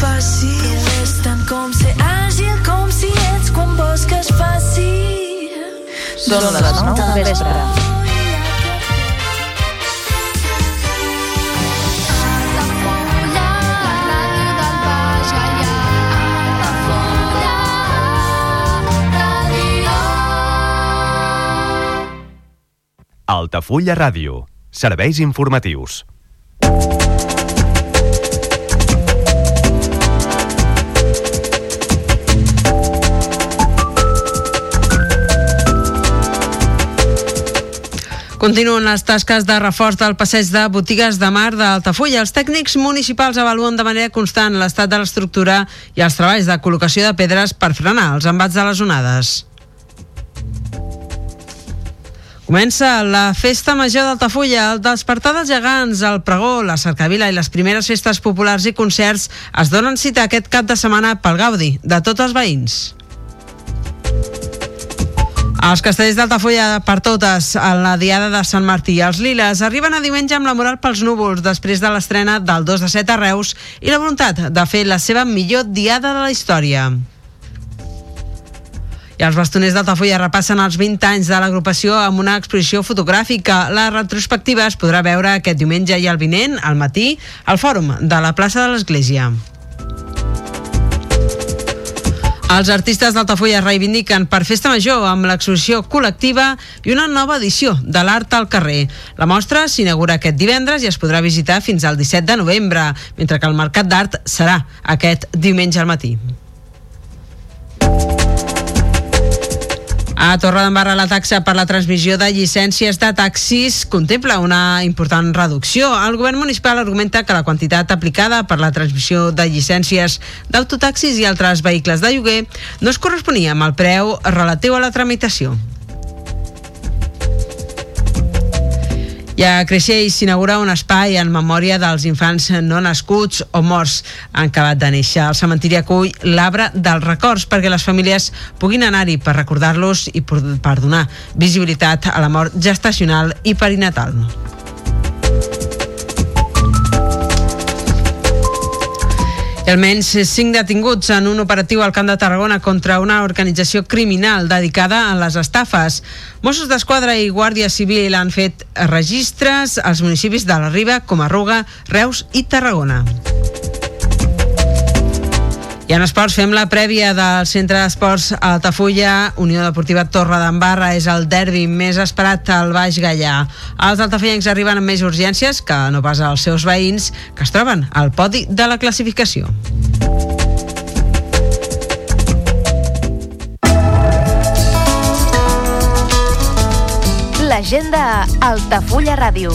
fàcil. Però és tant com ser àgil, com si ets quan vols que es faci. Són les 9 del vespre. Altafulla Ràdio. Serveis informatius. Continuen les tasques de reforç del passeig de botigues de mar d'Altafulla. Els tècnics municipals avaluen de manera constant l'estat de l'estructura i els treballs de col·locació de pedres per frenar els embats de les onades. Comença la Festa Major d'Altafulla, el despertar dels gegants, el pregó, la cercavila i les primeres festes populars i concerts es donen cita aquest cap de setmana pel Gaudi de tots els veïns. Els castells d'Altafulla per totes en la Diada de Sant Martí. Els liles arriben a diumenge amb la moral pels núvols després de l'estrena del 2 de 7 a Reus i la voluntat de fer la seva millor diada de la història. I els bastoners d'Altafulla repassen els 20 anys de l'agrupació amb una exposició fotogràfica. La retrospectiva es podrà veure aquest diumenge i el vinent, al matí, al fòrum de la plaça de l'Església. Els artistes d'Altafulla reivindiquen per Festa Major amb l'exposició col·lectiva i una nova edició de l'Art al carrer. La mostra s'inaugura aquest divendres i es podrà visitar fins al 17 de novembre, mentre que el Mercat d'Art serà aquest diumenge al matí. A Torredembarra la taxa per la transmissió de llicències de taxis contempla una important reducció. El govern municipal argumenta que la quantitat aplicada per la transmissió de llicències d'autotaxis i altres vehicles de lloguer no es corresponia amb el preu relatiu a la tramitació. I a Creixell s'inaugura un espai en memòria dels infants no nascuts o morts en acabat de néixer. El cementiri acull l'arbre dels records perquè les famílies puguin anar-hi per recordar-los i per donar visibilitat a la mort gestacional i perinatal. I almenys cinc detinguts en un operatiu al Camp de Tarragona contra una organització criminal dedicada a les estafes. Mossos d'Esquadra i Guàrdia Civil han fet registres als municipis de la Riba, Comarruga, Reus i Tarragona. I en esports fem la prèvia del Centre d'Esports Altafulla, Unió Deportiva Torre d'Embarra, és el derbi més esperat al Baix Gallà. Els altafullencs arriben amb més urgències que no pas als seus veïns, que es troben al podi de la classificació. L'agenda Altafulla Ràdio.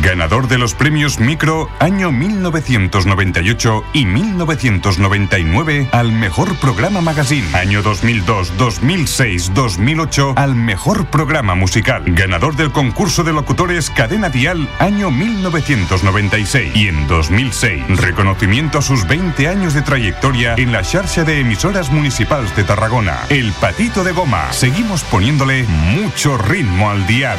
ganador de los premios Micro año 1998 y 1999 al mejor programa magazine, año 2002, 2006, 2008 al mejor programa musical, ganador del concurso de locutores Cadena Dial año 1996 y en 2006 reconocimiento a sus 20 años de trayectoria en la xarxa de emisoras municipales de Tarragona, El Patito de Goma. Seguimos poniéndole mucho ritmo al dial.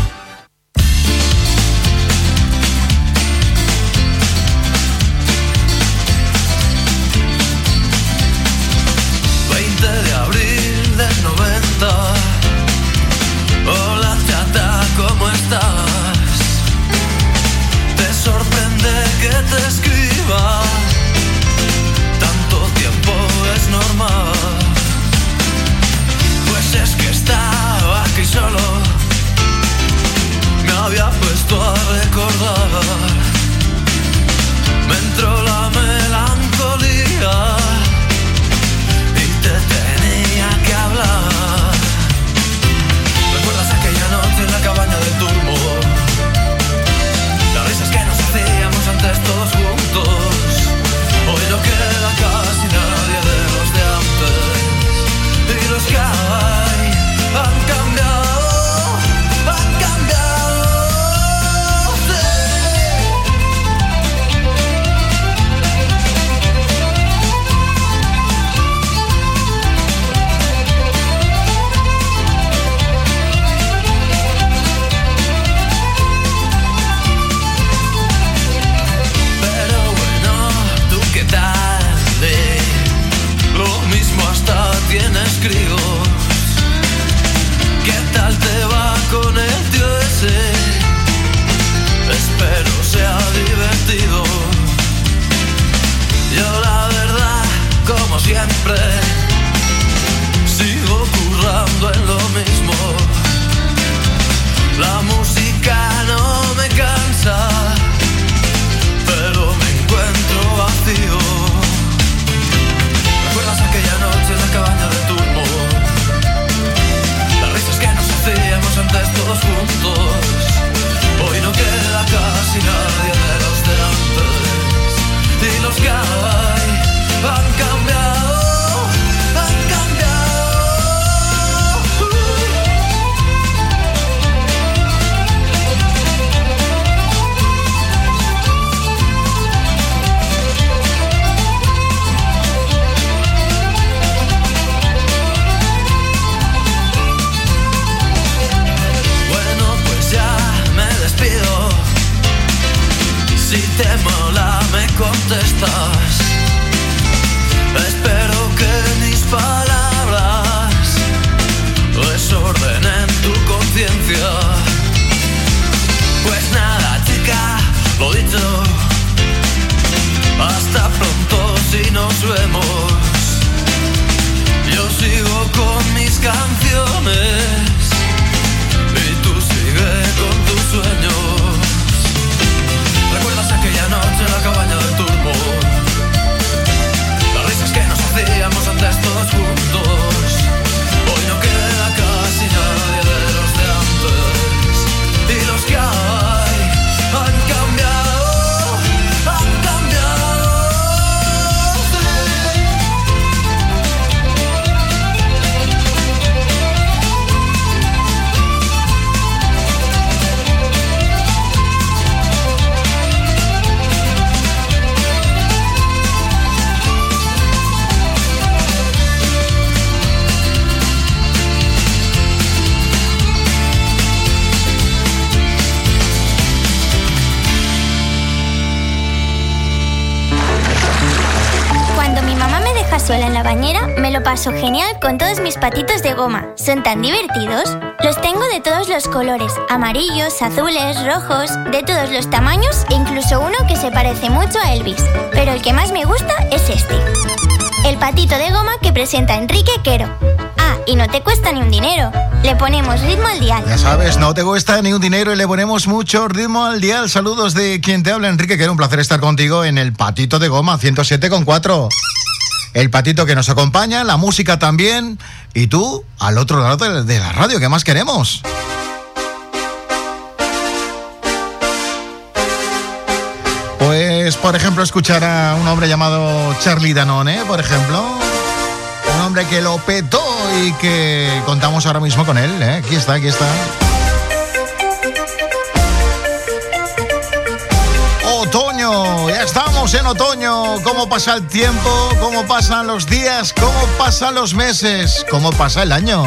Del 90. Hola chata, ¿cómo estás? Te sorprende que te escriba. Tanto tiempo es normal. Pues es que estaba aquí solo. Me había puesto a recordar. Me entró la melancolía Si te mola, me contestas. Sola en la bañera, me lo paso genial con todos mis patitos de goma. Son tan divertidos. Los tengo de todos los colores, amarillos, azules, rojos, de todos los tamaños e incluso uno que se parece mucho a Elvis. Pero el que más me gusta es este. El patito de goma que presenta Enrique Quero. Ah, y no te cuesta ni un dinero. Le ponemos ritmo al dial. Ya sabes, no te cuesta ni un dinero y le ponemos mucho ritmo al dial. Saludos de quien te habla, Enrique, que era un placer estar contigo en el Patito de Goma 107,4. El patito que nos acompaña, la música también. Y tú, al otro lado de la radio, ¿qué más queremos? Pues, por ejemplo, escuchar a un hombre llamado Charlie Danone, por ejemplo. Un hombre que lo petó y que contamos ahora mismo con él. ¿eh? Aquí está, aquí está. Otoño, ya estamos en otoño. ¿Cómo pasa el tiempo? ¿Cómo pasan los días? ¿Cómo pasan los meses? ¿Cómo pasa el año?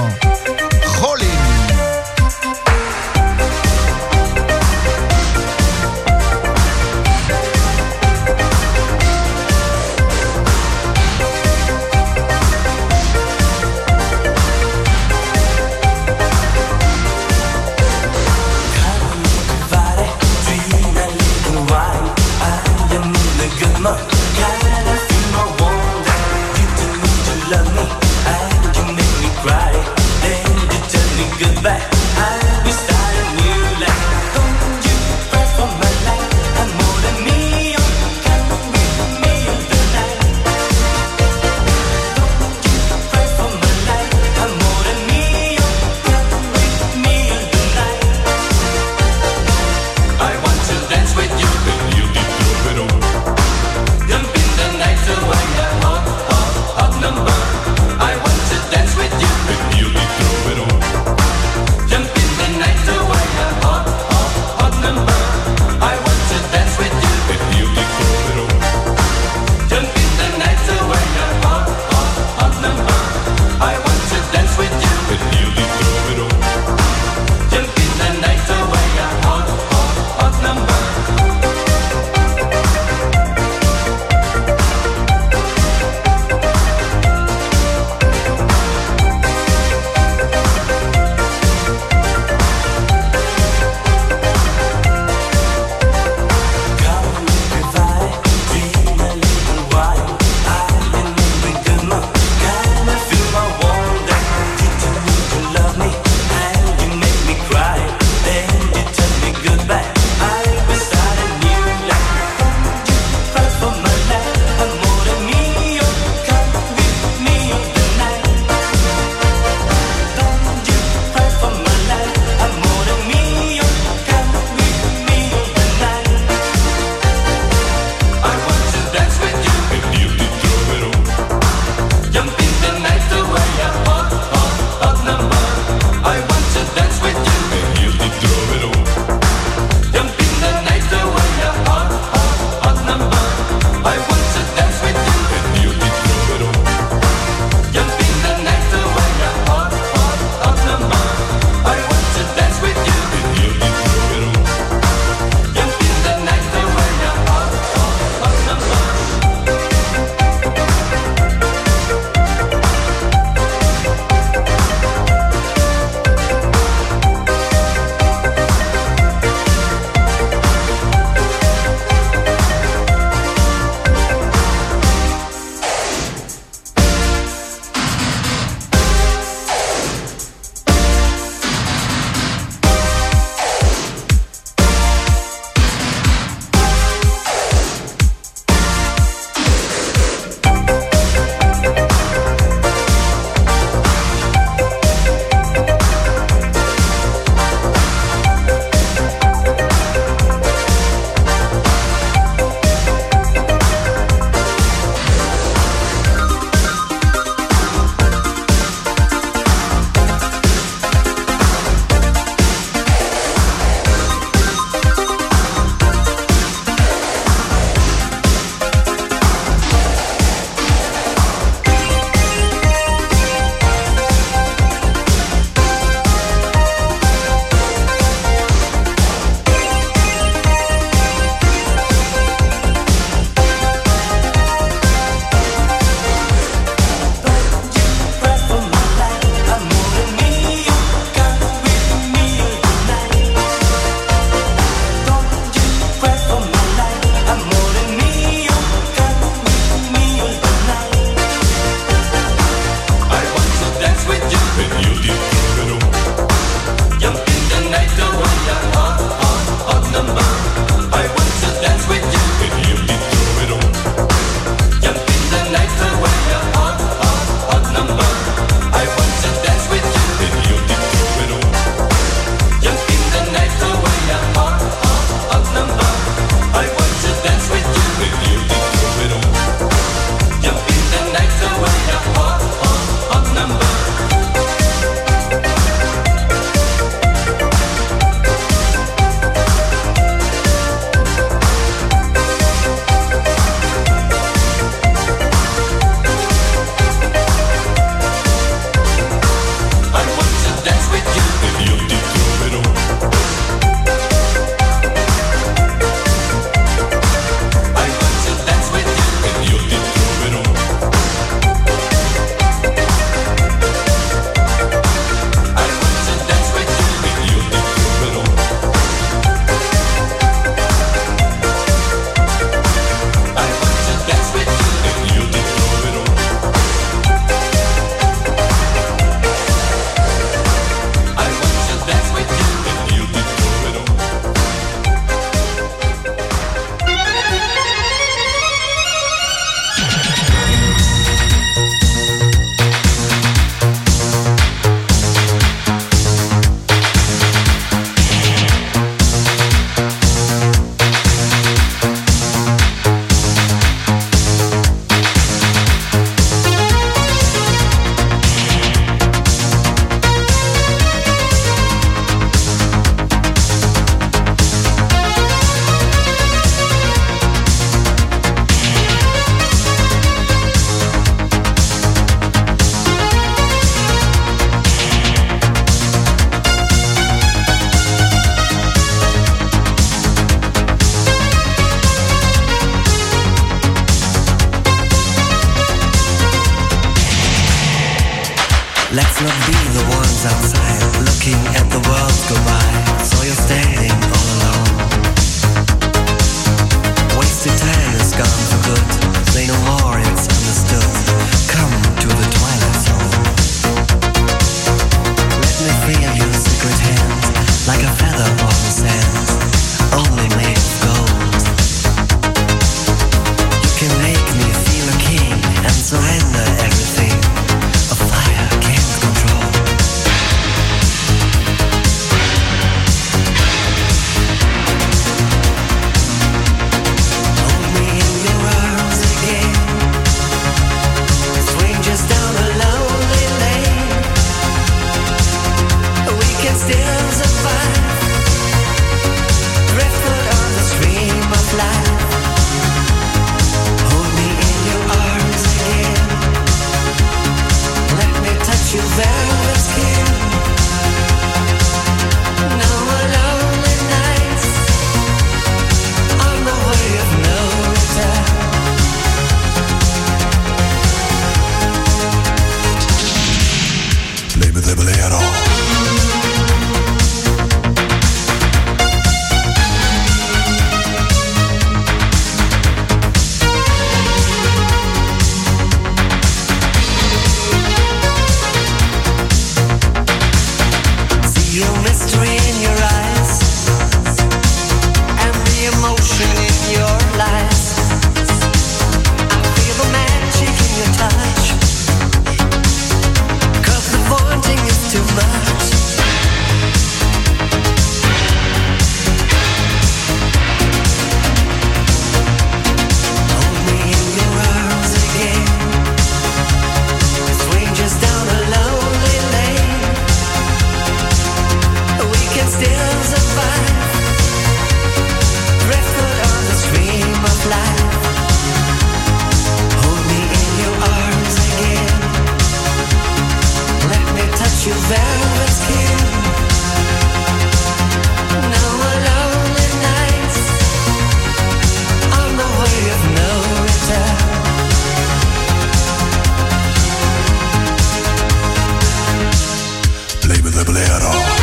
Valero.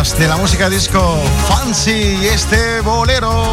De la música disco, Fancy y este bolero.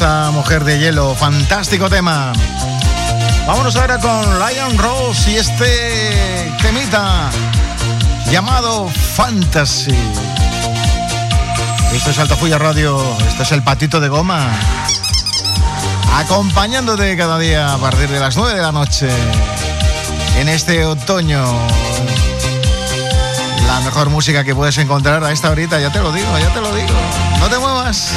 Mujer de hielo, fantástico tema. Vámonos ahora con Lion Rose y este temita llamado Fantasy. Esto es Altafulla Radio, esto es el patito de goma. Acompañándote cada día a partir de las 9 de la noche en este otoño. La mejor música que puedes encontrar a esta horita, ya te lo digo, ya te lo digo. No te muevas.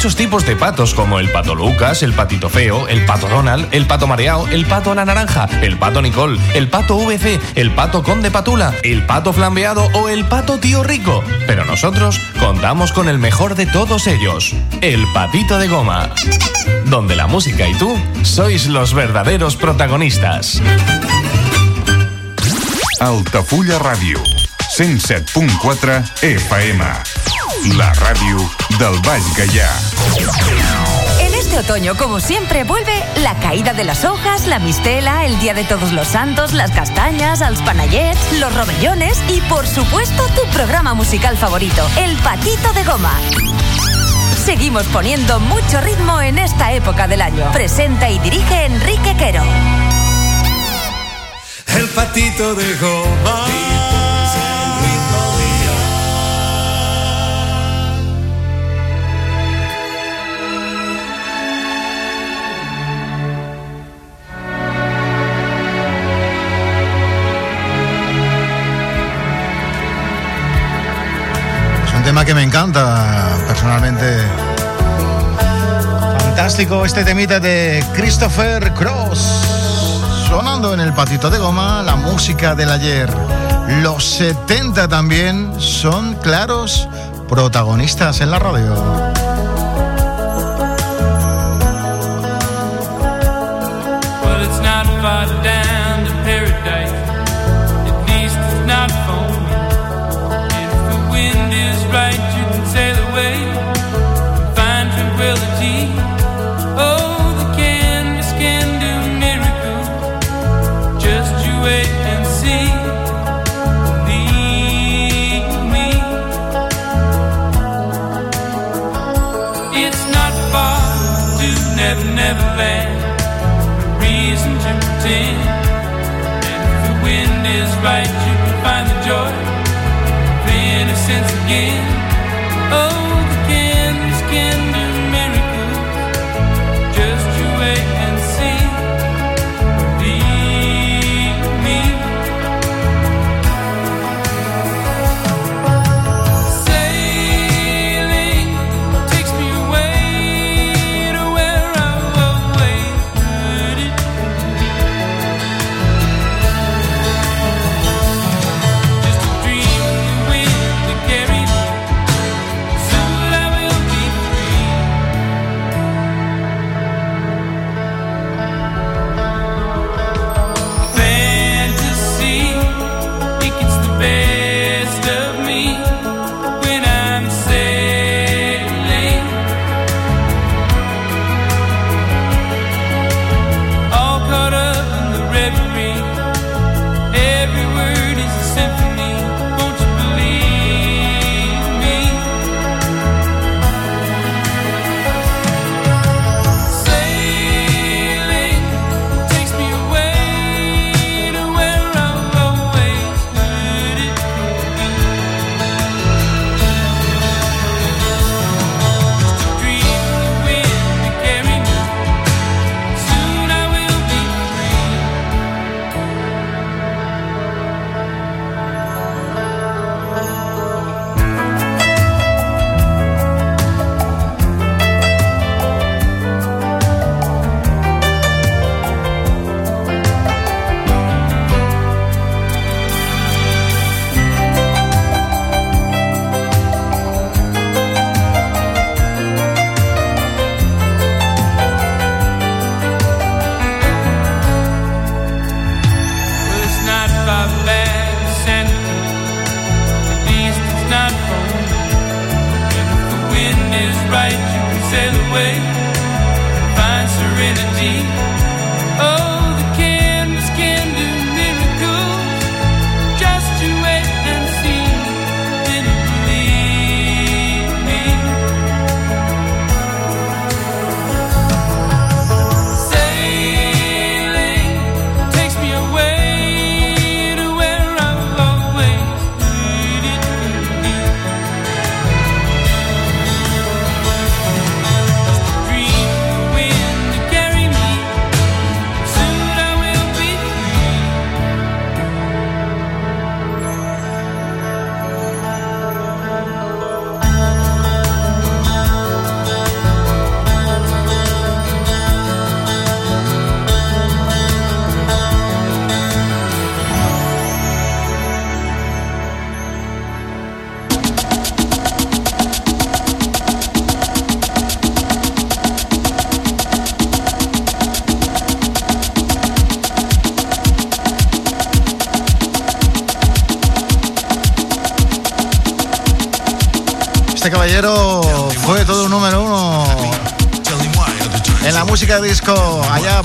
Muchos tipos de patos como el pato Lucas, el patito feo, el pato Donald, el pato mareado, el pato la naranja, el pato Nicole, el pato VC, el pato conde patula, el pato flambeado o el pato tío rico. Pero nosotros contamos con el mejor de todos ellos, el patito de goma. Donde la música y tú sois los verdaderos protagonistas. Altafulla Ràdio, 107.4 FM. La ràdio del Baix Gaià. En este otoño, como siempre, vuelve la caída de las hojas, la mistela, el Día de Todos los Santos, las castañas, els panayets, los robellones y, por supuesto, tu programa musical favorito, El Patito de Goma. Seguimos poniendo mucho ritmo en esta época del año. Presenta y dirige Enrique Quero. El patito de goma. Que me encanta personalmente. Fantástico este temita de Christopher Cross. Sonando en el patito de goma la música del ayer. Los 70 también son claros protagonistas en la radio.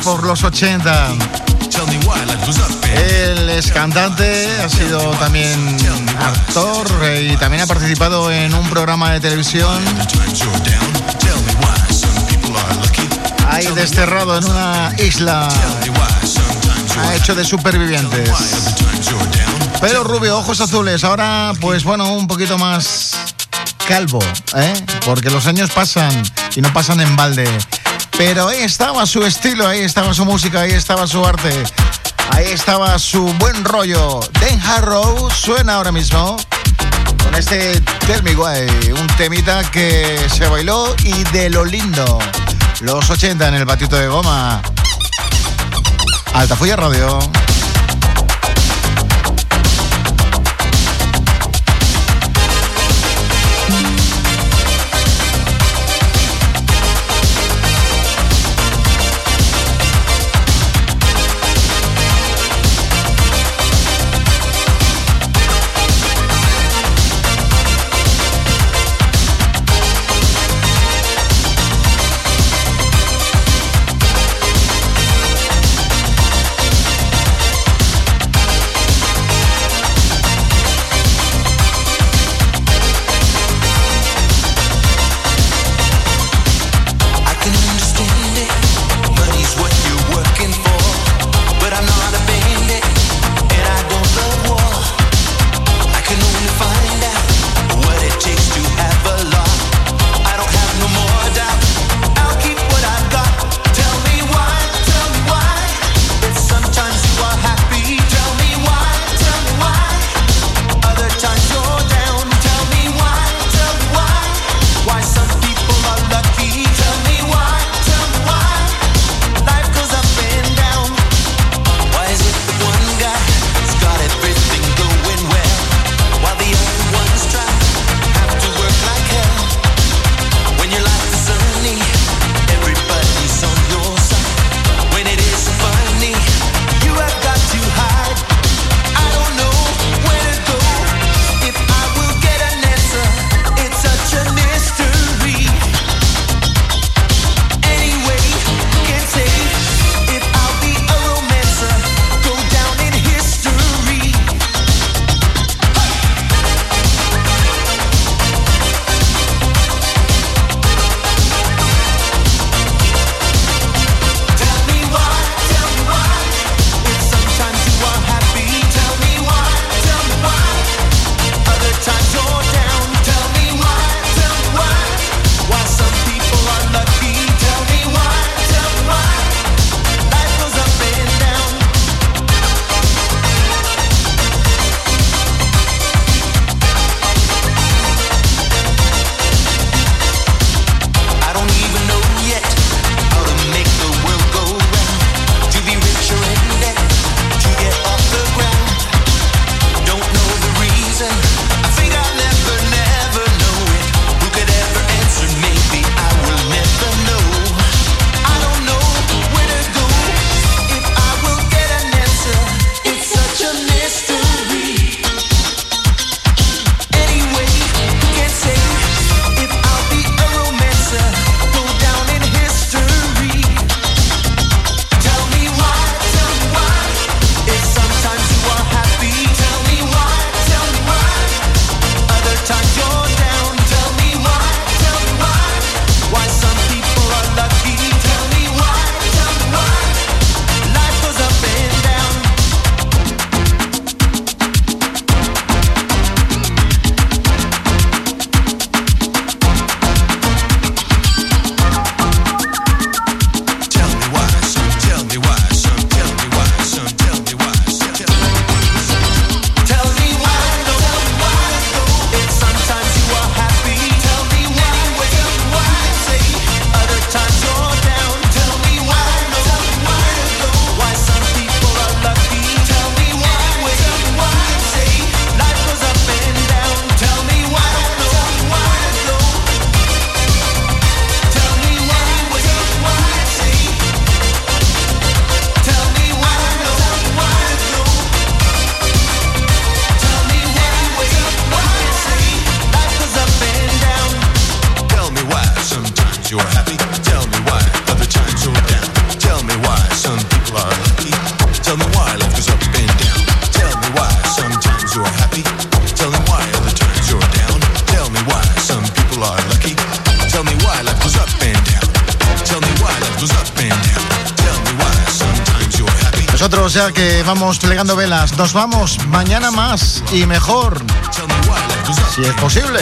Por los 80. Él es cantante, ha sido también actor eh, y también ha participado en un programa de televisión. Ahí desterrado en una isla. Ha hecho de supervivientes. Pero rubio, ojos azules. Ahora, pues bueno, un poquito más calvo, ¿eh? Porque los años pasan y no pasan en balde. Pero ahí estaba su estilo, ahí estaba su música, ahí estaba su arte, ahí estaba su buen rollo. Dan Harrow suena ahora mismo con este Why, un temita que se bailó y de lo lindo. Los 80 en el batito de goma. Altafulla Radio. Nosotros ya que vamos plegando velas, nos vamos mañana más y mejor. Si es posible.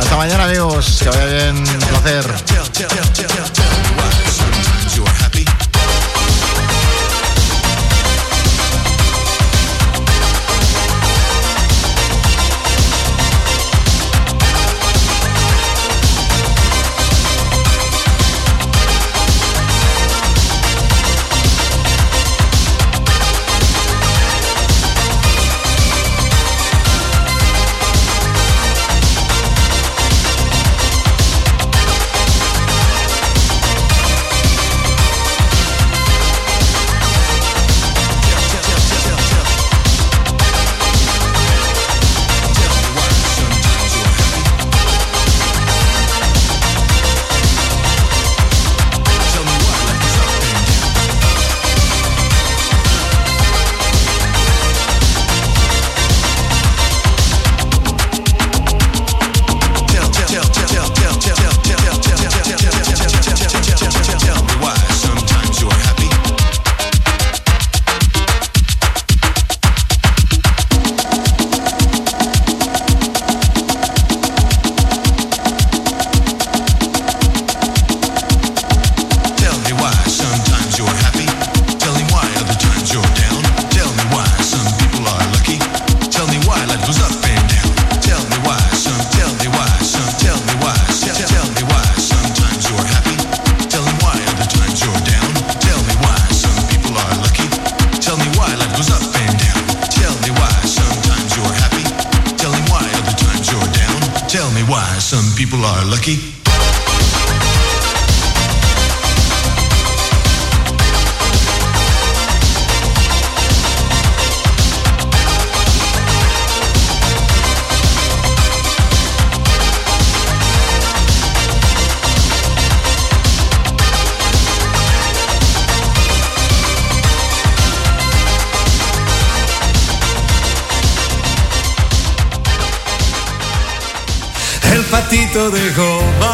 Hasta mañana amigos, que vaya bien, un placer. People are lucky. El patito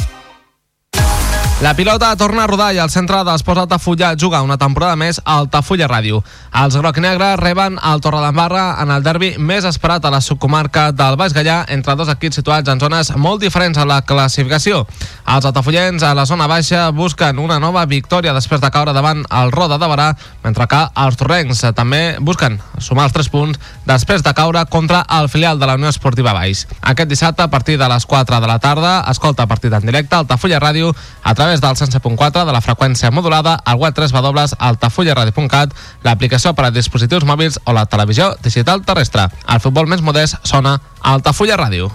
La pilota torna a rodar i el centre d'esports Altafulla juga una temporada més a Altafulla Ràdio. Els groc-negres reben el Torredembarra en el derbi més esperat a la subcomarca del Baix Gallà entre dos equips situats en zones molt diferents a la classificació. Els altafullens a la zona baixa busquen una nova victòria després de caure davant el Roda de Barà, mentre que els torrencs també busquen sumar els 3 punts després de caure contra el filial de la Unió Esportiva Baix. Aquest dissabte, a partir de les 4 de la tarda, escolta partit en directe Altafulla Ràdio a través del 107.4 de la freqüència modulada al web 3 www.altafullaradio.cat, l'aplicació per a dispositius mòbils o la televisió digital terrestre. El futbol més modest sona a Altafulla Ràdio.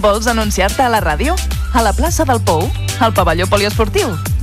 Vols anunciar-te a la ràdio? A la plaça del Pou? Al pavelló poliesportiu?